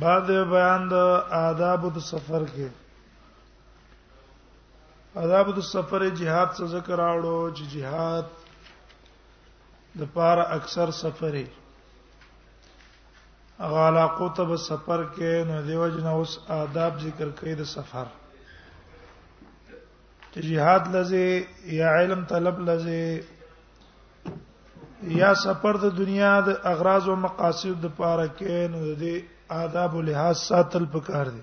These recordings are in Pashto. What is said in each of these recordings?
بعد بیان د آداب د سفر کې آداب د سفر جهاد څخه ذکر راوړو چې جهاد د پار اکثر سفرې هغه علاقو ته په سفر کې نو دیو جن اوس آداب ذکر کوي د سفر چې جهاد لزه یا علم طلب لزه یا سفر د دنیا د اغراض او مقاصد د پاره کې نو د آداب او لحاظ ساتل پکار دي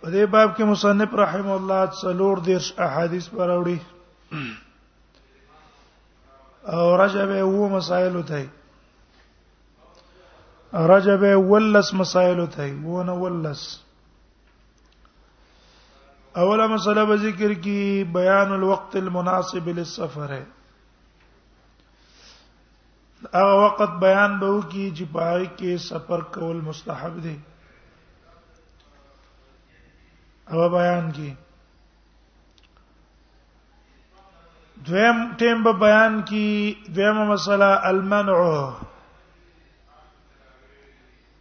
په دې باب کې مصنف رحم الله څلور دیش احادیث پروړي او رجب وو مسائل ته رجب ولس مسائل ته وو نه ولس اوله مسله به ذکر کی بیان الوقت المناسب للسفر ہے هغه وخت بیان به وکي چې پای کې سفر کول مستحب دی او بیان کی دویم ټیم به بیان کی دویمه مسله المنع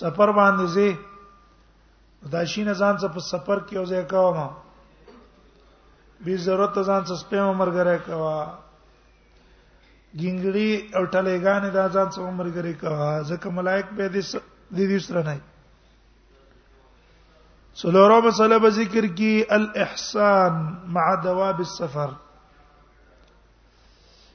سفر باندې زه دا شي نه ځان څه په سفر کې او ځای کوم به ضرورت ځان څه سپم مرګره کوا ګنګړي او ټلېګان دا ځان څه مرګره کوا ځکه ملائک به دې دې دې سره نه سلورو مسله به ذکر کی الاحسان مع دواب السفر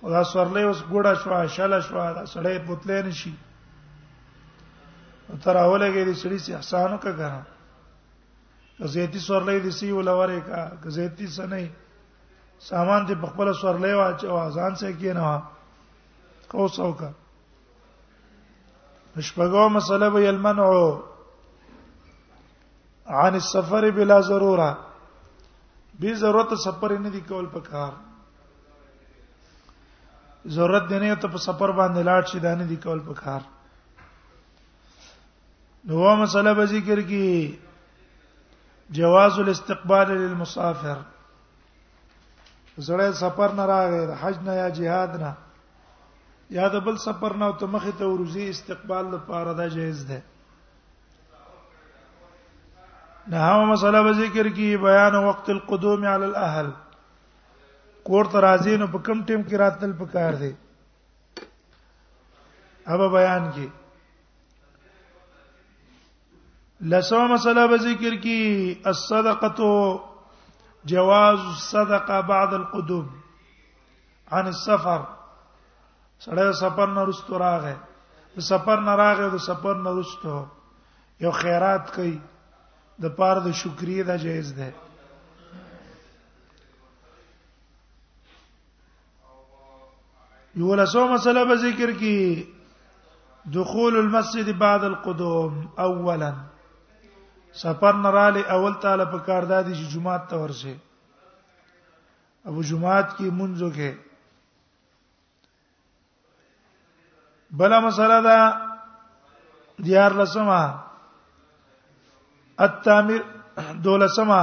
خدا سورلې اوس ګوډه شو شاله شو دا سړې بوتلې نشي تر اوله کې دې سړي سي احسانو کا غره زيتي سورلې دې سي ولوره کا زيتي سنې سامان دې بخپل سورلې واچ او اذان سه کې نه کو سو کا شپږو مسله به المنع عن السفر بلا ضروره به ضرورت سفر نه دي کول پکار ضرورت دی نه ته په سفر باندې لاړ شي دانه دی کول په کار نو مسله به ذکر کی جواز الاستقبال للمسافر زړه سفر نه راغی حج نه یا jihad نه یا د بل سفر نه ته مخ ته ورزي استقبال لپاره دا جایز ده نه هغه مسله به ذکر کی بیان وقت القدوم علی الاهل کور ته راځي نو په کم ټیم کې راتل پکار دی هغه بیان کې لسو مسله به ذکر کی الصدقه جواز الصدقه بعد القدوم عن السفر سړی سفر نه رستو راغی سفر نه راغی د سفر نه رستو یو خیرات کوي د پاره د شکرې د جایز ده یو لسو مسله به ذکر کی دخول المسجد بعد القدوم اولا سفر نراله اول تعالی په کار دادی چې جمعه ته ورسه ابو جمعات کی منځو کې بل مسله دا دیار لسمه التامر دولسمه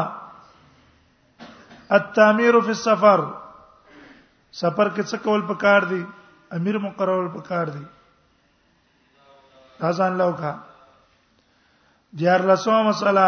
التامر فی السفر سفر کې څه کول پکار دی امیر مقرر پکار دی ځان لوکا دیار لسمه مسله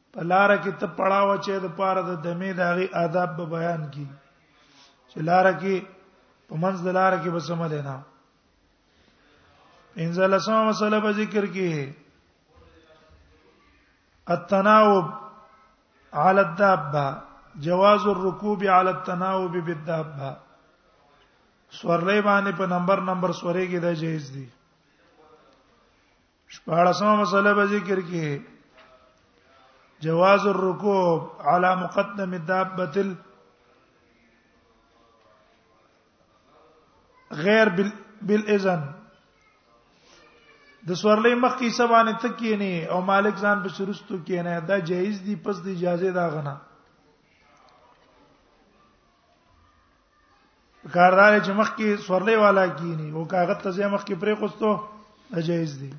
په لار کې ته پړاو چې د پاره د دمه داغي آداب به بیان کی چې لار کې په منځ د لار کې به سم لینا انزل سم مسله به ذکر کی ہے التناوب على الدابه جواز الركوب على التناوب بالدابه سورلې باندې په نمبر نمبر سورې کې دا جایز دي شپاړسمه مسله به ذکر کې جواز الركوب على مقدم الدابه غیر بال بالاذن د سورلې مخ کې سبانه تکې نه او مالک ځان په شروستو کې نه دا جایز دی پس د اجازه دا غنا کار دا چې مخ کې سورلې والا کینی او کاغذ ته ځای مخ کې پرې کوستو جایز دی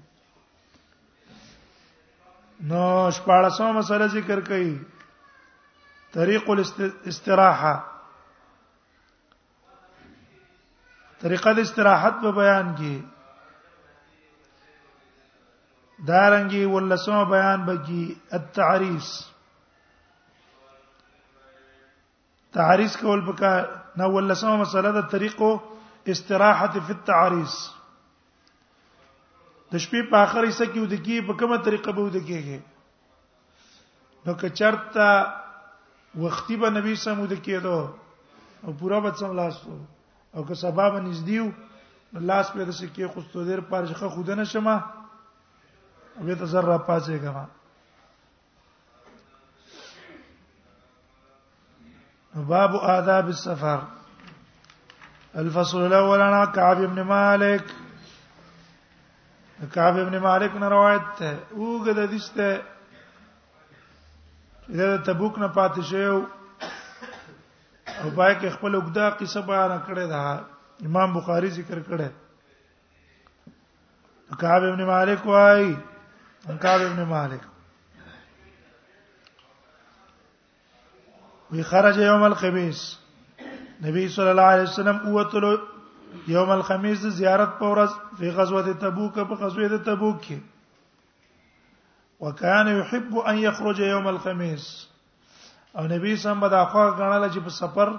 نو شپاړسمه مسله ذکر کړي طریق الاستراحه طریقه د استراحت په بیان کې دارنګي ولسمه بیان بږي التعریس تعریض کول پکا نو ولسمه مسله د طریقو استراحه فی التعریض د شپې په اخر حصہ کې ود کی په کومه طریقه به ود کیږي نو که چرته وختي به نبی سم ود کیدو او پورا به سم لاستو او که سبب نږدې لاس په دې کې خو ستو دیر پارشخه خود نه شمه به تزر را پاتې کما باب آداب السفر الفصل الاول عن كعب بن مالك كعب بن مالك نه روایت ده اوګه د حدیث ته دا تبوک نه پاتې شو او پای کې خپل وګدا قصه بیان کړې ده امام بخاری ذکر کړې کعب ابن مالک وای کعب ابن مالک وی خرج یوم الخمیس نبی صلی الله علیه وسلم اوتلو یوم الخمیس زیارت په ورځ په غزوه تبوک په غزوه تبوک کې وکانه يحب ان يخرج يوم الخميس او نبی سم به دا خو غنل چې په سفر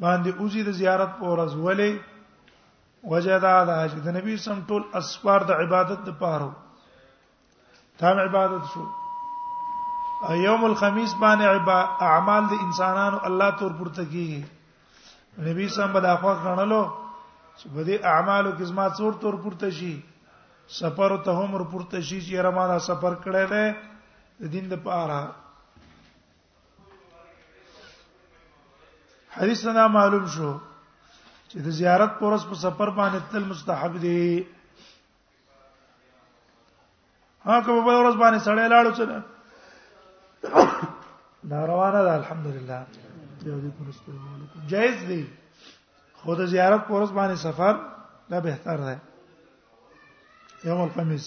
باندې اوزي د زیارت په ورځ ولې وجدا دا چې د نبی سم ټول اسوار د عبادت د پاره تام عبادت شو یوم الخميس باندې اعمال د انسانانو الله تور پورته کیږي نبی سم به دا خو غنلو چې په دې اعمالو کې زما څور تور پورته شي سفر ته هم ور پورته شي چې رمانه سفر کړی دی د دین د پاره حدیث نه معلوم شو چې د زیارت پورس په سفر باندې تل مستحب دی هغه په بل ورځ باندې سړی لاړو چې دا روانه ده الحمدلله یو دې پرسته ولیکم جائز دی خو د زیارت پورس باندې سفر دا بهتر دی یوم الخميس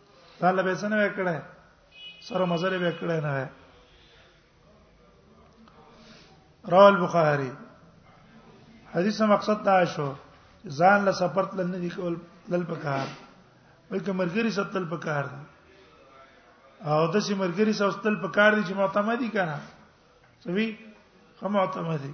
دا لبه څنګه وکړه سره مزل به کړه نه وای رواه البخاری حدیث مقصد دا شو ځان له سفر تل نه دی کول تل پکار بلکې مرګري سره تل پکار دی او د سي مرګري سره تل پکار دی چې معتمدي کنه سوي هم معتمدي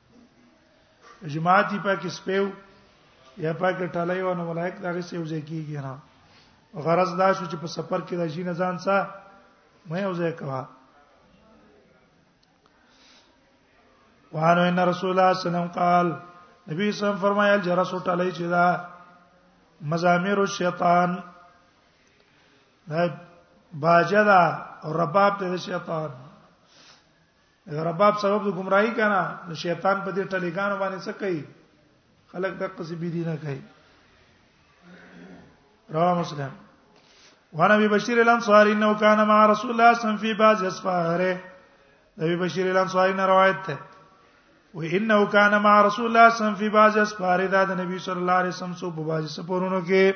جماعتي پکې سپیو یا پکې ټلای ونه ملائک دا غي سیو ځای کیږي نه غرض دا شو چې په سفر کې د جین ځان سره مې یو ځای کوا وانه ان رسول الله صلی الله علیه وسلم قال نبی صلی الله علیه وسلم فرمایل جرس ټلای چې دا مزامیر الشیطان دا باجدا او رباب ته شیطان دا رباب سبب د گمراهی کنه نو شیطان په دې ټلیګان باندې څه کوي خلق د قصې بي دي نه کوي رواه مسلم وانا ابي بشير الانصاري انه كان مع رسول الله صلى الله عليه وسلم في بعض اسفاره ابي بشير الانصاري نه روایت ده و انه كان مع رسول الله صلى الله عليه وسلم في بعض اسفاره دا د نبی صلی الله علیه وسلم سو په بعض سفرونو کې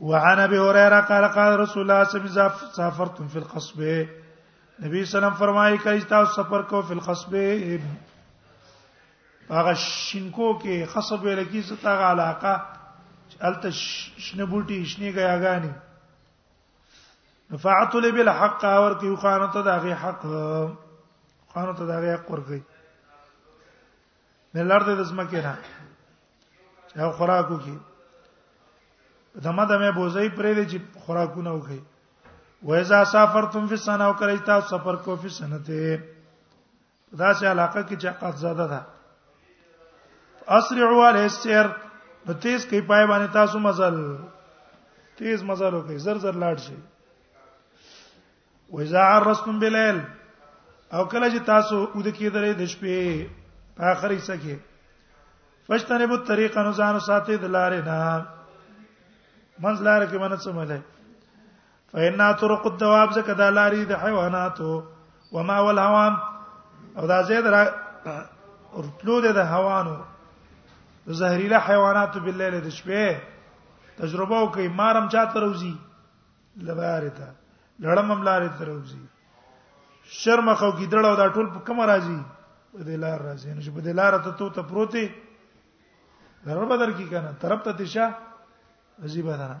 وعن ابي هريره قال قال رسول الله صلى الله عليه وسلم سافرتم في القصب نبی سلام فرمایي کای تاسو سفر کو فل قصب هغه شینکو کې خصب ویل کی ستغه علاقه الته شنه بوټي شنه غیاګانی نفعت له بل حق اور کی خانته دغه حق خانته دغه حق ورګي من الارض د زمکه نه او خوراکو کې دمه دمه بوزي پرې دي چې خوراکونه وکړي وایزا سافرتم فی سنه او کړی تاسو سفر کو فی سنه ته دا سه علاقه کې چې قد زده ده اسرعوا علی السير نو تیز کې پای باندې تاسو مزل تیز مزل وکړي زر زر لاړ شي و اذا عرستم بالليل او کله چې تاسو ود کېدلې د شپې په اخر یې سکه فشتنه بو طریقه نو ځانو ساتي د لارې نه منځ لار کې باندې څه مله فإن طرق الدواب زکه د لارې د حیواناتو وما والهوان او دا زید را ورتلو د هوانو د زهريله حیواناتو بالليل د شپې تجربه وکي مارم چاته روزي لبارته لړم هم لارې ته راوځي شرم خو کې دړه دا ټول په کوم راځي په دې لار راځي نو چې په دې لار ته تو ته پروتي در بدر کی کنه طرف ته تشه عجیب ده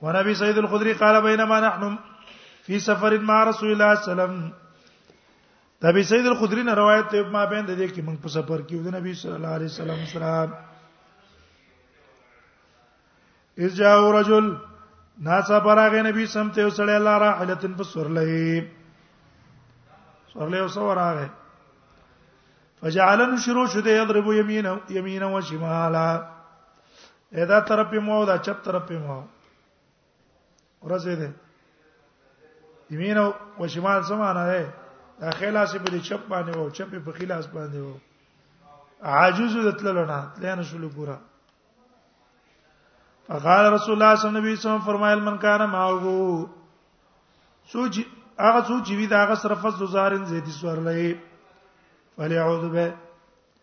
ونبي سيد الخدري قال بينما نحن في سفر مع رسول الله صلى الله عليه وسلم نبی سید الخدری نه روایت ته ما بین د دې کې موږ په سفر کې د نبی صلی الله علیه وسلم سره اذ جاء رجل ناسا براغه نبی سمته یو سړی الله را حلتن په سورلې سورلې وسو راغه فجعلن شروع شده یضرب یمینه یمینه و شمالا ادا طرف په مو دا چپ طرف په مو ورځې ده یمین او شمال سمانه ده دا خلاص په دې چپ باندې وو چپ په خلاص باندې وو عاجز د تللو نه تلنه شلو پورا فقال رسول الله صلی الله علیه وسلم فرمایل من کان ماغو سوچ هغه سوچ وی دا هغه صرف زوزارن زیتی سورلې فلیعوذ به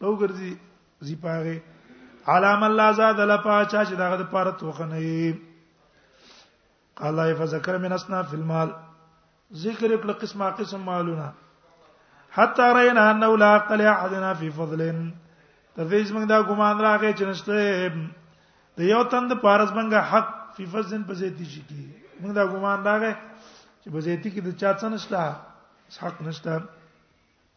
نو ګرځي زی پاره علام الله زاد لپا چا چې دغه د پاره توخه نه قال الله فذكر من اصناف المال ذکر کړه قسمه قسم مالونه حتا راینا انه لا عقل احدنا في فضل تفیز موږ دا ګمان راغی چې نشته د یو تند پارس بنګ حق فی فزن په زیتی شي کی موږ دا ګمان راغی چې په زیتی کې د چا څه نشته حق نشته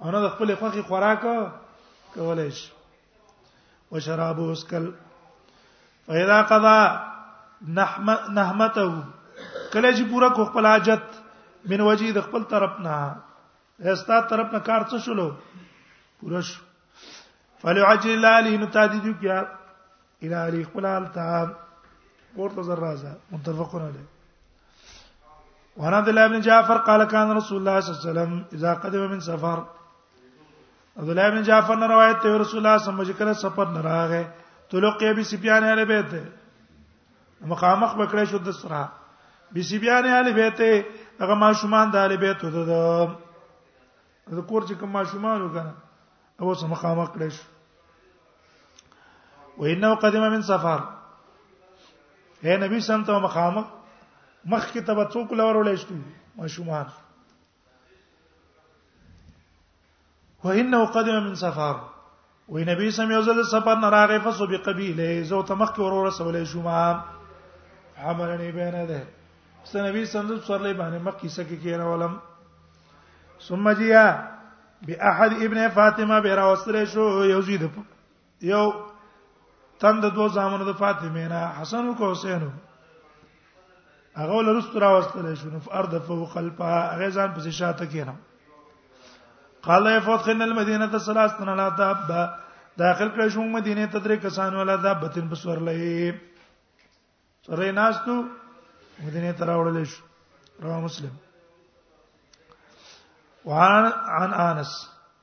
او نه د خپل خوخي خوراک کولای شي وشراب اسکل فاذا قضا نحمته کله چې پورا کو خپل حاجت من وجه د خپل طرف نه هستا طرف نه کار څه شلو پورا شو فلعجل علی نو تادیدو کیا الى علی خپل حال ته ورته زر راځه متفقون علیه وعن عبد الله بن جعفر قال كان رسول الله صلى الله عليه وسلم اذا قدم من سفر عبد الله بن جعفر نے روایت ته رسول الله صلی الله علیه وسلم کله سفر نه راغې تلقي ابي سفيان اهل بيت مخامخ بکړې شو د سره بي سفيان اهل بيت هغه ما شومان د اهل بيت ته د کور چې کوم ماشومان وکړه او سم مخامخ کړی شو وینه قدم من سفر اے نبی سم ته مخامخ مخ کې تبع څوک لور ولې شو ماشومان وانه قدم من سفر وی نبی سم یو ځل سفر نه راغې فسو به قبیله زو ته مخ کې ورور رسولې شوما حملنی بینه ده سن نبی سم د سورلې باندې مخ کې سکه کې راولم ثم جیا باحد ابن فاطمه به راوستل شو یو زید یو تند دو زامنو د فاطمه نه حسن او حسین هغه لرستو راوستل شو نو ارض فوق قلبا هغه ځان پسې شاته کینم قال يفقن المدينه ثلاث لا تاب داخل کړ شو مدینه ته درې کسان ولا دا بتن بسور لې سره ناستو مدینه ته راوړل شو رواه مسلم وعن عن انس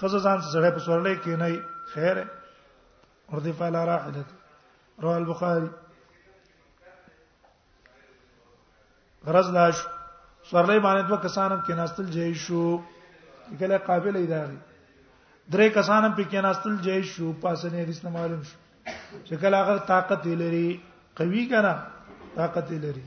خزه ځان سره په سورلې کې نه خیر ورته فعل راحله رواه البخاري غرض دا شو سورلې باندې دوه کسانم کې ناستل جې شو کله قابل اداري درې کسانم په کې ناستل جې شو پاسه نه حدیث نه معلوم شو چې کله هغه طاقت لري قوي کنه طاقت لري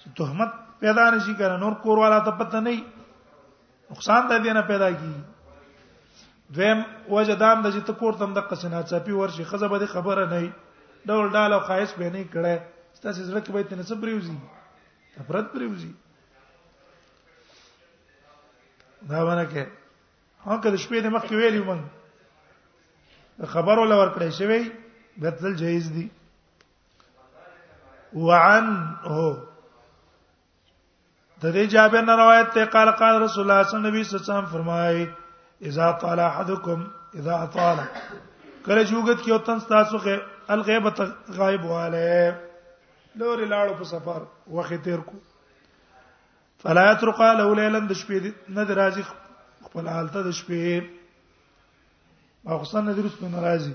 چې تهمت پیدا نشي کنه نور کور والا ته پته نه نقصان د دې نه پیدا کی دویم وجه دام د جته کور تم د قسنا چپی ورشي خزه به خبره نه ډول ډال او خایس به نه کړه ستاسو زړه کې به تنه صبر یوزي نفرت پر یوزي دا ونه کې هغه د شپې د مخ کې ویلی مونږ خبرو لور کړی شوی بدل جایز دی وعنه د دې جابر نه روایت ته قال قال رسول الله صلی الله علیه وسلم فرمایي اذا طال احدكم اذا طال کله جوګت کې وطن تاسو کې الغیبه غایب واله لوري لاړو په سفر وخت تیر کو فلا يترق له ليلا د شپې نه درازي خپل حالت د شپې او خصن درس په ناراضي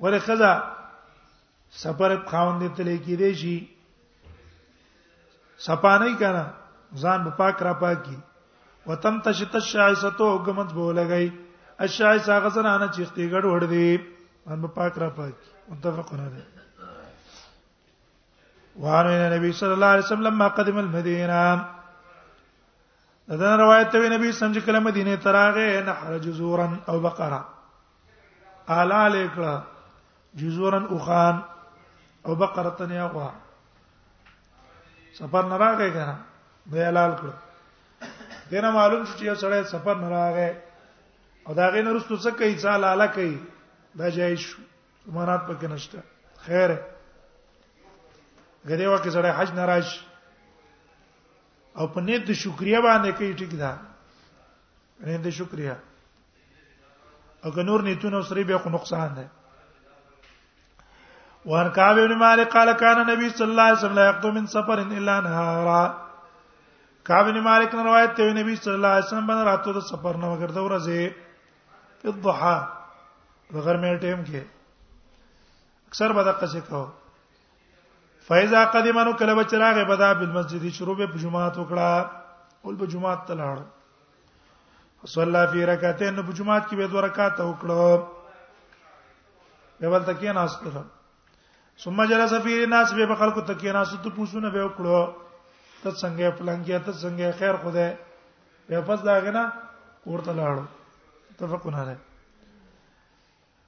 ولې خزا سفر خاوند ته لیکي دی شي سپانه کنا ځان په پاک را پاکي وتم تشت الشایسه تو حکمت به لګي الشایسه غزرانه چې اختیګړ وړ دی ان په پاک را پاکي متفقون علیه وعن النبي صلى الله عليه وسلم لما قدم المدينه دا روایت ته نبی سمج کلمه دینه تراغه نه حرج زورا او بقره اعلی لیکړه جزورن اوخان او بقره تنیا غوا سفر نه راغی کنه به اعلان کړ دینه معلوم شو چې یو سړی سفر نه راغی او دا غین رستو څه کوي ځا لاله کوي دا جایز شو مراد پکې نشته خیر غریو کې سړی حج نه راشي او په نیت شکریا باندې کوي ټیک ده نیت شکریا اګه نور نیتونه سره به خو نقصان ده وان کعب ابن مالک قال كان النبي صلى الله عليه وسلم لا يقدم من سفر الا نهارا کعب ابن مالک نے روایت ته نبی صلی الله علیه وسلم باندې راتو د سفر نه مگر د ورځې په ضحا د غرمې ټیم کې اکثر به دقه څه کو فایزا قدیمانو کله بچراغه بدا په مسجد شروع به جمعات وکړه اول به جمعات تلاړ صلی فی رکعتین نو جمعات کې به دوه رکعات وکړو به ولته کې ناس کړو ثم جلس فی الناس به خلکو ته کې ناس ته پوښونه به وکړو ته څنګه پلانګیا ته څنګه خیر خدای به پس داګه نه ورته لاړو تفقون علیه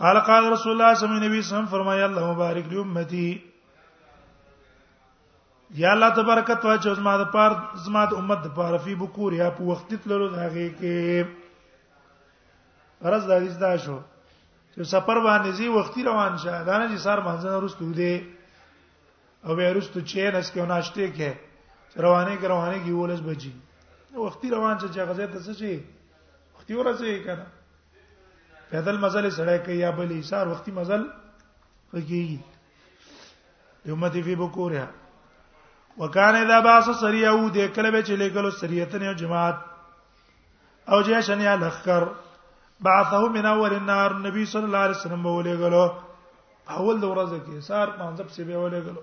قال قال رسول الله صلی الله علیه وسلم نبی سم فرمایي الله مبارک دی امتی یا الله تبارکت وا چې زما د پار زما د امت د پار فی بکور یا په وخت تللو داږي کې فرض د حدیث دا شو چې سفر باندې زی وختي روان شه دا نه چې سار باندې ورستو دی او بیا ورستو چې نس کې ناشته کې روانه کې روانه کې ولس بجی وختي روان شه چې غزه ته څه شي وختي ورځي کنه پیدل مزل سره کوي یا بل ایثار وختي مزل کوي یومتی فی بکورها وکان اذا باس سریعو د کله به چې لګلو سریعتن او جماعت او جه شنیا لخر بعثه من اول النار نبی صلی الله علیه وسلم ولګلو اول د ورځې کې سار پنځه په سی به ولګلو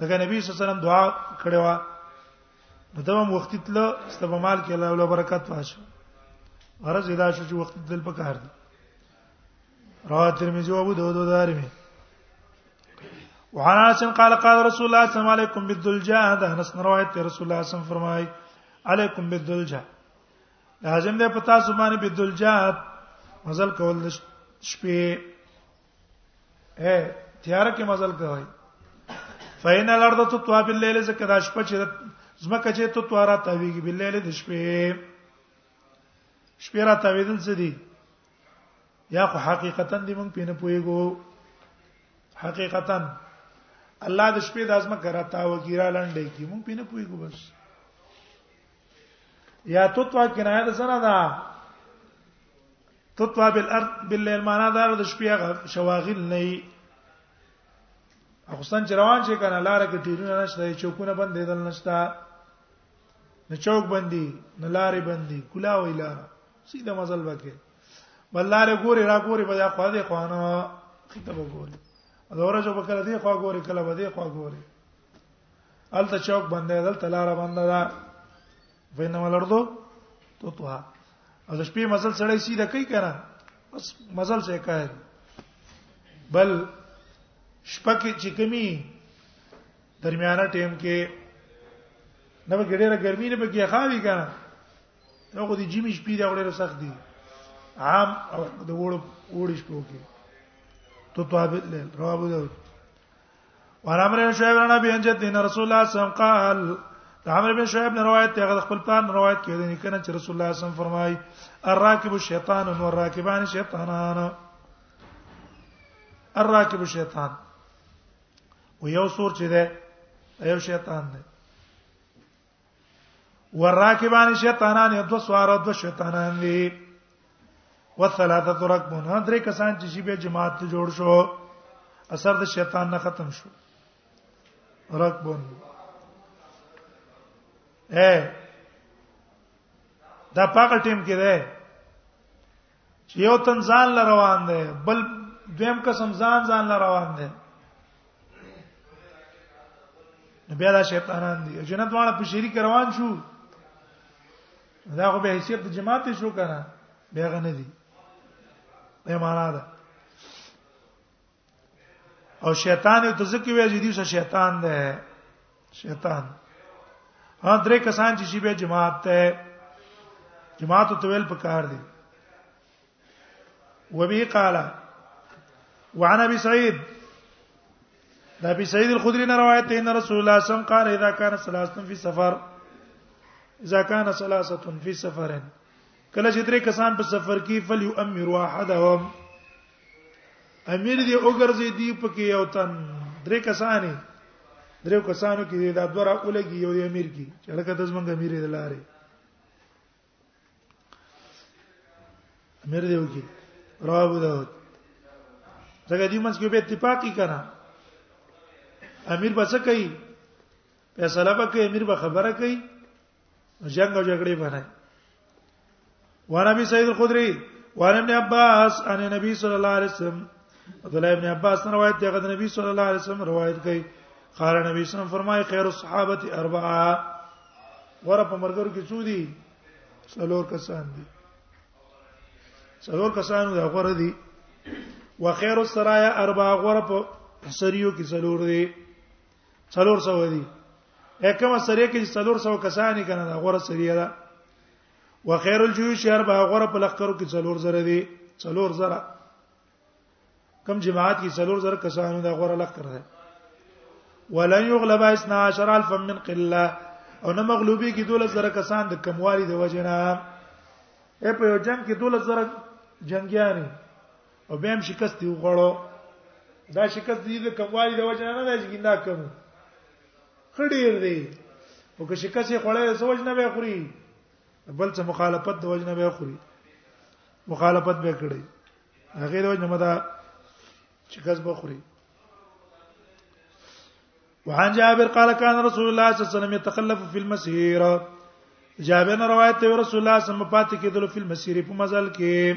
دغه نبی صلی الله علیه وسلم دعا کړې و نو دا هم وخت تل استبمال کې الله ولا برکات واشه غرض ادا شو چې وخت تل پکار دي رواه ترمذی او ابو داود او دارمی وعن انس قال قال رسول الله صلى الله عليه وسلم بالذلجه ده انس روایت رسول الله صلی الله علیه وسلم فرمای علیکم بالذلجه لازم ده پتا زمانه بالذلجه مزل کول شپې اے تیار کې مزل کوي فین الارض تطوا بالليل زکه د شپه چې زمکه چې تطوا را تویږي بالليل د شپې شپې را تویدل څه دي یا خو حقیقتا دې مونږ پینې پويګو حقیقتا الله د شپې د ازمه کرا تاو ګیرا لنډې کی مونږ پینې پويګو بس یا تطوا کنایه ده سره ده تطوا بالارض بالليل معنا دا د شپې شواغل نه وي اخستان چې روان شي کنه لار کې ټیرونه نشته چوکونه بندې دل نشته نه چوک بندي نه لارې بندي کلا ویلا سیده مزل وکړي بل لارې ګوري را ګوري بیا خو دې خوانه خطبه ګوري دا ورځ په کله دې خو ګوري کله به دې خو ګوري الته چوک باندې دلته لار باندې دا وینه ولردو تو توه او د شپې مزل سړی سیده کوي کنه بس مزل څه کوي بل شپه کې چې کمی درمیانه ټیم کې نه به ګډه ګرمي نه به کې خاوي کنه نو خو دې جیمی شپې دا وړه سخت دي عام او د وړو وړي شپو کې تو تو ابد له رواه ابو داود ورامر شعیب رنا به انجت دین رسول الله صلی الله علیه وسلم قال عمرو بن شعیب نه روایت ته خپل پلان روایت کړي نه کنه چې رسول الله صلی الله علیه وسلم فرمایي الراکب الشیطان والراکبان شیطانان الراکب الشیطان و یو سور چې ده یو شیطان ده وراکبان شیطانان یو سوار دو شیطانان دي وثلاثه رکبون درې کسان چې شی به جماعت ته جوړ شو اثر د شیطان نه ختم شو رکبون اے دا پاګل ټیم کې ده چې یو تن ځان ل روان دی بل دویم قسم ځان ځان ل روان دی بیا دا شیطانان دي جنت والا په شریک روان شو دا خو به حیثیت د جماعت شو کنه بیا غنه دي به معنا ده او شیطان یو تزکی وی چې دیوسه شیطان ده شیطان ها درې کسان چې شی به جماعت ته جماعت ته ویل پکار دي وبه قال وعن ابي سعيد دا ابي سعيد الخدري نه روایت ده ان رسول الله صلی الله علیه وسلم قال اذا كان ثلاثه في سفر اذا كان ثلاثه في سفر کله چې درې کسان په سفر کې فل يؤمر واحدهم امیر دی وګرځي دی پکې یو تن درې کسانې درې کسانو کې دا دورا اولګي یو امیر کی چې لکه د زمنګ امیر دی لاره امیر دی وګي راو دا څنګه دې منځ کې به اتفاقی کنا امیر به څه کوي فیصله به کوي امیر به خبره کوي جنگ او جګړې باندې ورابي سید الخدری وعن ابن عباس عن النبي صلى الله عليه وسلم عبد الله ابن عباس روایت دی غد نبی صلی الله علیه وسلم روایت کوي قال نبی صلی الله فرمای خیر الصحابه اربعه ور په مرګرو کې څو دي څلور کسان دي څلور کسان دا غره دي وخير السرايا اربع غره په سريو کې څلور دي څلور سو دي اکمه سریه کې څلور سو کسانی کنه دا غوره سریه ده وخير الجيوش اربع غوره په لخرو کې څلور زره دي څلور زره کم جماعت کې څلور زره کسانو دا غوره لخر ده ولن يغلب 12000 من قله او نه مغلوبي کې دوله زره کسان د کموالي د وجنه اے په یو جنگ کې دوله زره جنگیانی او به هم شکست یو غړو دا شکست دې د کموالي د وجه نه نه چې ګنده کمو خډیر دی او که شکست یې خړې د سوج نه به خوري بل څه مخالفت د وجه نه به خوري مخالفت به کړی هغه د وجه نه مدا شکست به خوري وعن جابر قال كان رسول الله صلى الله عليه وسلم يتخلف في المسير جابر روایت ته رسول الله صلی الله علیه وسلم پاتې کېدل په مسیر په مزل کې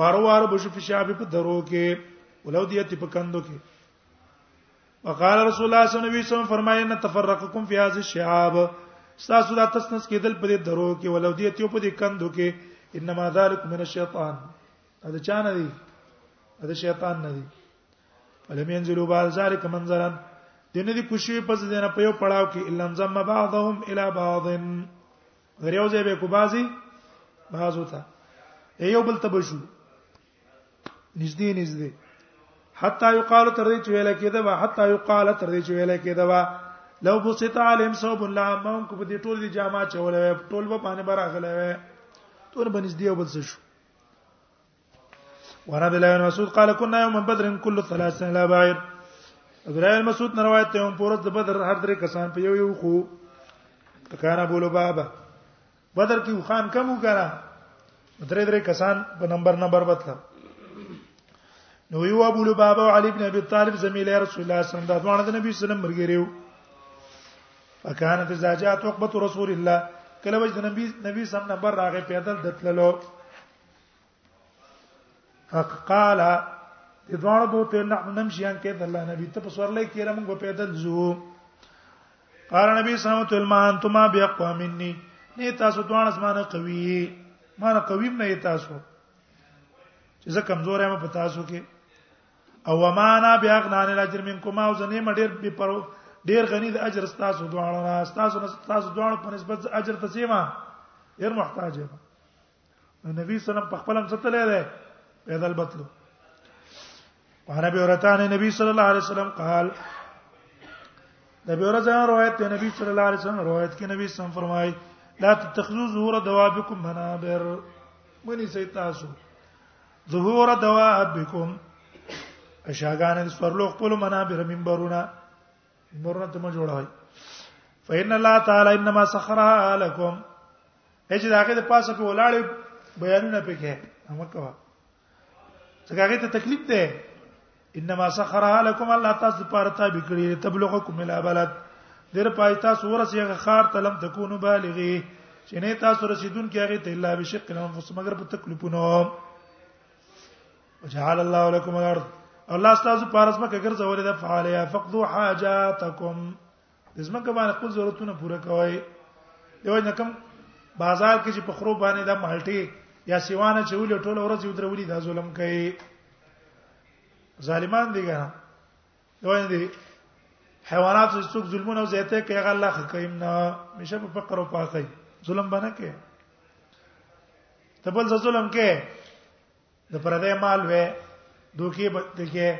وارو وارو بشو په شاب په درو کې ولو دیت په کندو کې وقال رسول الله صلی الله علیه وسلم فرمایي ان تفرقکم فی هذه الشعاب تاسو دا تسنس کېدل په دې درو کې ولو دیت په دې کندو کې انما ذلک من الشیطان دا چا نه دی دا شیطان نه دی ولم ينزلوا بعد ذلك منظرا دنه دي کوشي پس دنه په یو پړاو کې الا زم بعضهم الى بعض غریو ځای به کو بازي بازو ته یو بل ته بشو نږدې نږدې حتا یقال تر دې چې ویل کېده وا حتا یقال تر دې چې ویل کېده وا لو بسط علم صوب لا ما کو په دې ټول دي جامه چولې ټول په باندې برا غلې ټول بنځ دی او بل څه شو ورا بلا بن مسعود قال كنا يوم بدر كل 30 لا بعير ابراهيم مسعود نه روایت ته هم پورز د بدر هر درې کسان په یو یو خو کانا بولو بابا بدر کې خان کم وکړه درې درې کسان په نمبر نمبر وته نو یو ابو لبابه او علی ابن ابي طالب زميله رسول الله صلی الله علیه وسلم د ځوان د نبی صلی الله علیه وسلم مرګریو فکانت اذا جاءت عقبه رسول الله کله وجه نبی نبی صلی الله علیه وسلم راغه پیدل دتللو فقال د دوه بوته نحن نمشي ان کې الله نبی ته په سورلې کې را موږ پیدل زو قال نبی صلی الله علیه وسلم انتما بیاقوا مني نه تاسو دوه اسمانه قوي ما نه قوي نه تاسو چې زه کمزور یم په تاسو کې او ما انا بیاغنا عن الاجر منکم او زنه مډیر به پر ډیر غنی د اجر تاسو دوه نه تاسو نه تاسو دوه په نسبت اجر ته سیما ډیر محتاج یم نو نبی صلی الله علیه وسلم په خپل هم ستلې ده پیدل بتلو قال ابي هريره نبی صلی الله علیه وسلم قال د ابي هريره روایت ته نبی صلی الله علیه وسلم روایت کې نبی صلی الله علیه وسلم فرمایي لا تتخذوا ظهور دوابكم منابر منی سي تاسو ظهور دوابكم اشاګان د سورلو خپل منابر منبرونه منبرونه ته جوړوي فإن الله تعالی انما سخرها لكم چې دا هغه د پاسه په ولاړ بیانونه پکې هم کوه څنګه هغه ته تکلیف ده انما سخرها لكم الله تاسو لپاره تابع کړی تبلغکم الى بلد در پای تاسو ورسیږه خار تلم تکونو بالغی چې نه تاسو رسیدون کې هغه ته الا بشق الانفس مگر په تکلیفونو وجعل الله لكم الارض الله استاذ پارس مکه ګرځولې ده فعلیا فقدو حاجاتکم د زمکه باندې خپل ضرورتونه پوره کوي دیو نه کم بازار کې چې په خرو باندې د مالټي یا سیوانه چولې ټوله ورځ یو درولي دا ظلم کوي ظالمان دي ګره دیو نه دي حیوانات چې څوک ظلمونه او زیاته کوي هغه الله خکایم نه مشه په فقر او پاکي ظلم باندې کوي تبل ظلم کوي د پردې مال وې دوکي بتګه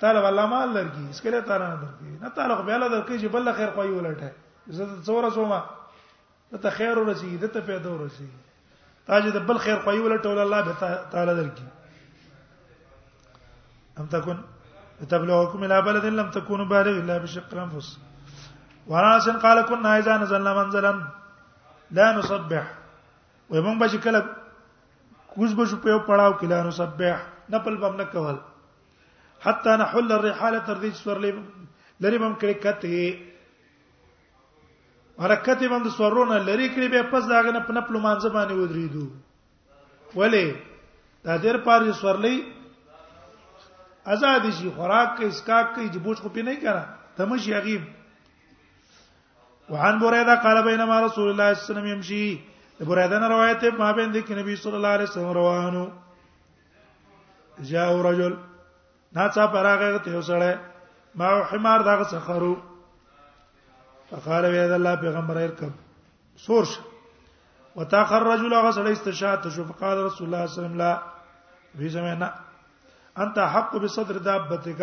تعالی والله مال لرګي اس کله تعالی نه درکې نه تعالی خو بیا له درکې چې بل خیر کوي ولټه زه څوره سوما ته خیر ورسي د ته پیدا ورسي تاج د بل خیر کوي ولټه ول الله به تعالی درکې ام تكن تبلغكم الى بلد لم تكونوا بالغ الا بشق الانفس وانس قال كنا اذا نزلنا منزلا لا نصبح ومن بشكل کوز به شو په پړاو کې لانو سبح نپل بم نه کول حتی نحل الرحاله تر دې سورلې لری بم کړي کته حرکتې باندې سورونه لری کړي به پس داغه نه پنپلو مانځ باندې ودرېدو ولې دا ډېر پاره سورلې آزاد شي خوراک کې اسکاک کې جبوج خو پې نه کړه تمشي غیب وعن بريده قال بينما رسول الله صلى الله عليه وسلم يمشي بريده نے روایت ہے ما بین دیکھ نبی صلی الله علیه وسلم روانو جاء رجل ناڅا پراغه ته وسړی ما حمار دغه سخرو فقال وی دا الله پیغمبر ارکب سور شه وتاخر رجل هغه سړی استشهاد شو فقال رسول الله صلی الله علیه وسلم لا وی زمانہ انت حق بصدر دابتک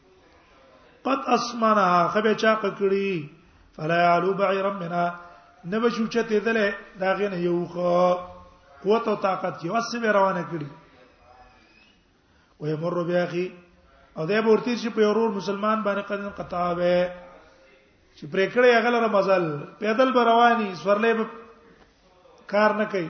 قد اسمنها خبه چا کړی فلا يعلو بعير منها نه بشو چته دله دا غنه یو خو قوت او طاقت یو سبه روانه کړی وې مر بیا اخي او دا ورته چې په اورور مسلمان باندې قدن قطا وې چې پرې کړې هغه لره مزل پیدل به رواني سورلې به کار نه کوي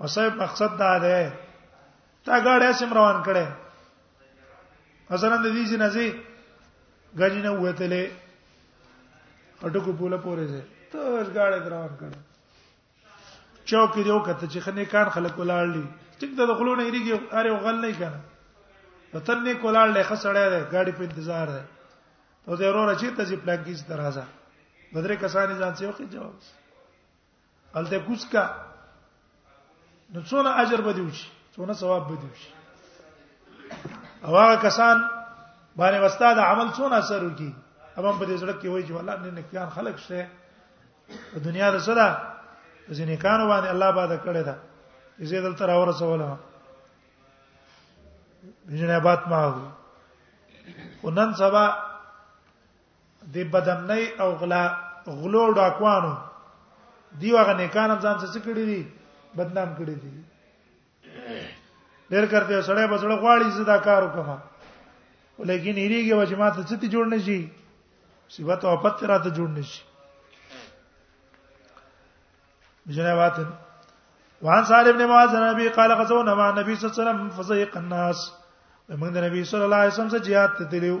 اوسه مقصد دا ده تا غاړه سم روان کړي مثلا د دې جنازي غاډي نه وتلې اټکو پوله پورې ده ته غاړه روان کړي چوک دی او کته چې خنه کان خلک ولاړ دي ټیک د خلونه یریږي اره غل نه کنه وطن نه کولال له خسړې ده غاډي په انتظار ده او زه ورور چې ته چې پلان کې درازه بدرې کسانې ځان څه وخت جواب الته کوس کا نو څونه اجر به دی وشي څونه ثواب به دی وشي او هغه کسان باندې واستاد عمل څونه اثر وکي امام په دې سره کې وایي چې والله نه نکيان خلق شته په دنیا د صدا ځینې کانو باندې الله باندې کړی دا یزه دلته را ورسوله بجنه بات ما هو ونن سبا د بدمنۍ او غلا غلو ډاکوانو دی هغه نیکان هم ځان څه کړی دي بدنام کړی دي ډېر کرتے سړی بسړه غواړي زدا کار وکم ولیکن هریږي و چې ماته څه تی جوړ نشي صفات او پت راته جوړ نشي جنابات وعن سعد بن معاذ النبي قال غزونا مع النبي صلى الله عليه وسلم فزيق الناس ومن النبي صلى الله عليه وسلم سجيات تدليو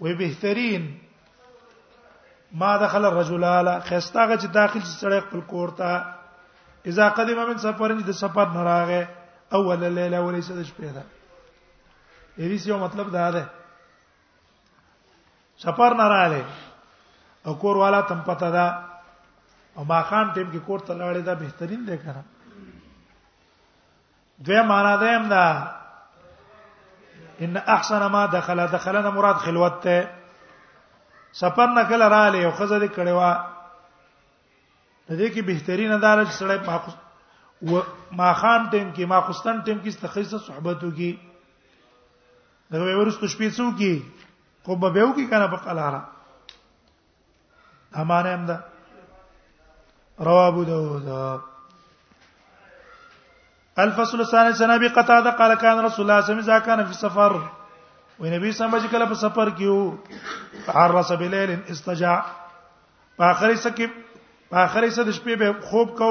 وی بهترین ما دخل الرجل علی خستاغه چې داخل چې سړی خپل کور ته اذا قدم من سفر د سفر نه راغې اول لیله ولې څه د شپې ده دې یو مطلب دا ده سفر نه راغې او کور والا تم پته ده او ما خام ټیم کې کور ته لاړې دا بهترین دی کنه دوی معنا ده هم دا ان احسن ما دخل دخلنا مراد خلوت ته سفر نه کله را لې او خزه دې کړي وا د دې کې بهترین اداره چې سړی په و ما خام ټیم کې ما خوستن ټیم کې استخیصه صحبت وکي دا ورستو شپې څو کې خو به به وکي کنه په قلاره امانه هم ده رواه ابو داود الفصل الثاني سنه ابي قتاده قال كان رسول الله صلى الله عليه وسلم كان في السفر ونبي صلى الله عليه وسلم په سفر کې وو عرس بليل استجاع په اخر حصہ کې په اخر حصہ د شپې به خوب کو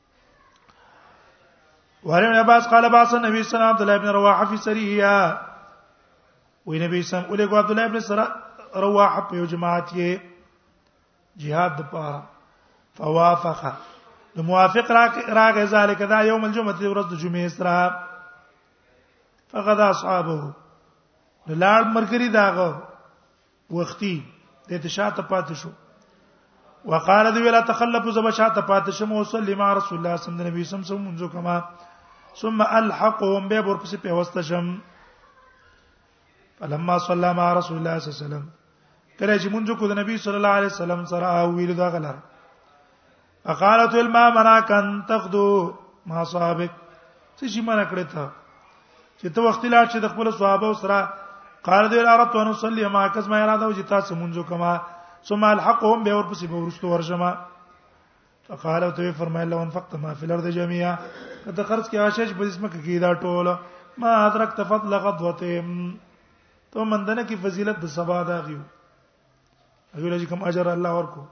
وعن ابن عباس قال باس النبي صلى الله عليه وسلم عبد الله بن رواحه في سريه وي نبی سم ولې کو عبد الله بن سرا رواحه په جماعت کې jihad د پاره فوافق نو موافق راغ ذالک دا یوم الجمعه د ورځ د جمعې سره فقد اصحابه لاړ مرګري داغه وختي د اتشاته پاتې شو وقال دی ولا تخلف زبشاته پاتې شم او صلی ما رسول الله صلی الله علیه وسلم سم منځو کما ثم الحقهم به ورپسې په واسطه شم فلما صلى مع رسول الله صلی الله علیه وسلم کله چې منځو کو د نبی صلی الله علیه وسلم سره او ویل دا غلار اقالت الما منا کن تخدو ما صاحبک څه شي منا کړی ته چې ته وخت لا چې د خپل صحابه سره قال دې ارادت ان صلی ما کس ما اراده چې تاسو مونږه کما ثم الحقهم به اور پسې به ورستو ورجما فقال تو فرمایل لو انفقت ما في الارض جميعا کته خرج کې عاشش په اسمه کې دا ټول ما ادرکت فضل غدوتهم تو مندنه کې فضیلت د سبا دا غيو اجر کوم اجر الله ورکو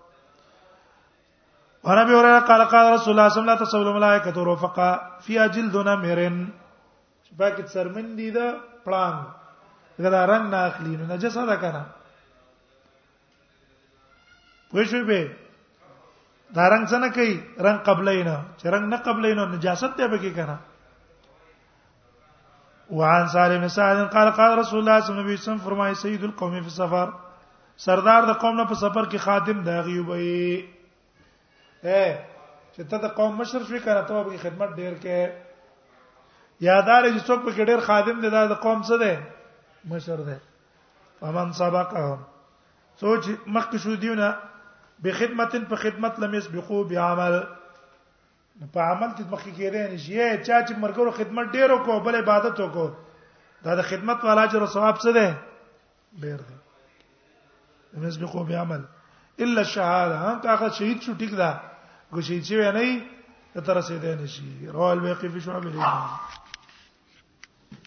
وانا به وره قال قال رسول الله صلی الله علیه وسلم ملائکه رفقا فی جلدنا مرن باقی څرمن دي دا پلان دا رنگ نه اخلي نو نجسه ده کنه پوښوي به دا رنگ څنګه کوي رنگ قبلې نه چې رنگ نه قبلې نه نجاست دی به کې کنه وعن سالم بن سعد قال قال رسول الله صلی الله علیه وسلم فرمای سید القوم فی السفر سردار د قوم نه په سفر کې خادم دا غي وي اے چې ته د قوم مشر شوې کنه ته به خدمت ډیر کې یادار چې څوک په ډیر خادم دی دا د قوم څه دی مشر دی فمن سبقهم سوچ مخک شو دیونه به خدمتن په خدمت لم يسبقو بعمل نو په عمل کې مخکې کېدې نشي یې چا چې مرګرو خدمت ډیر وکړو بل عبادت وکړو دا د خدمت والا اجر او ثواب څه دی ډیر دی مز به کو به عمل الا الشهاده هم کاغه شهید شو ټیک دا کو شهید شي نه تر رسیدې نشي رواه البيقي في شعب الايمان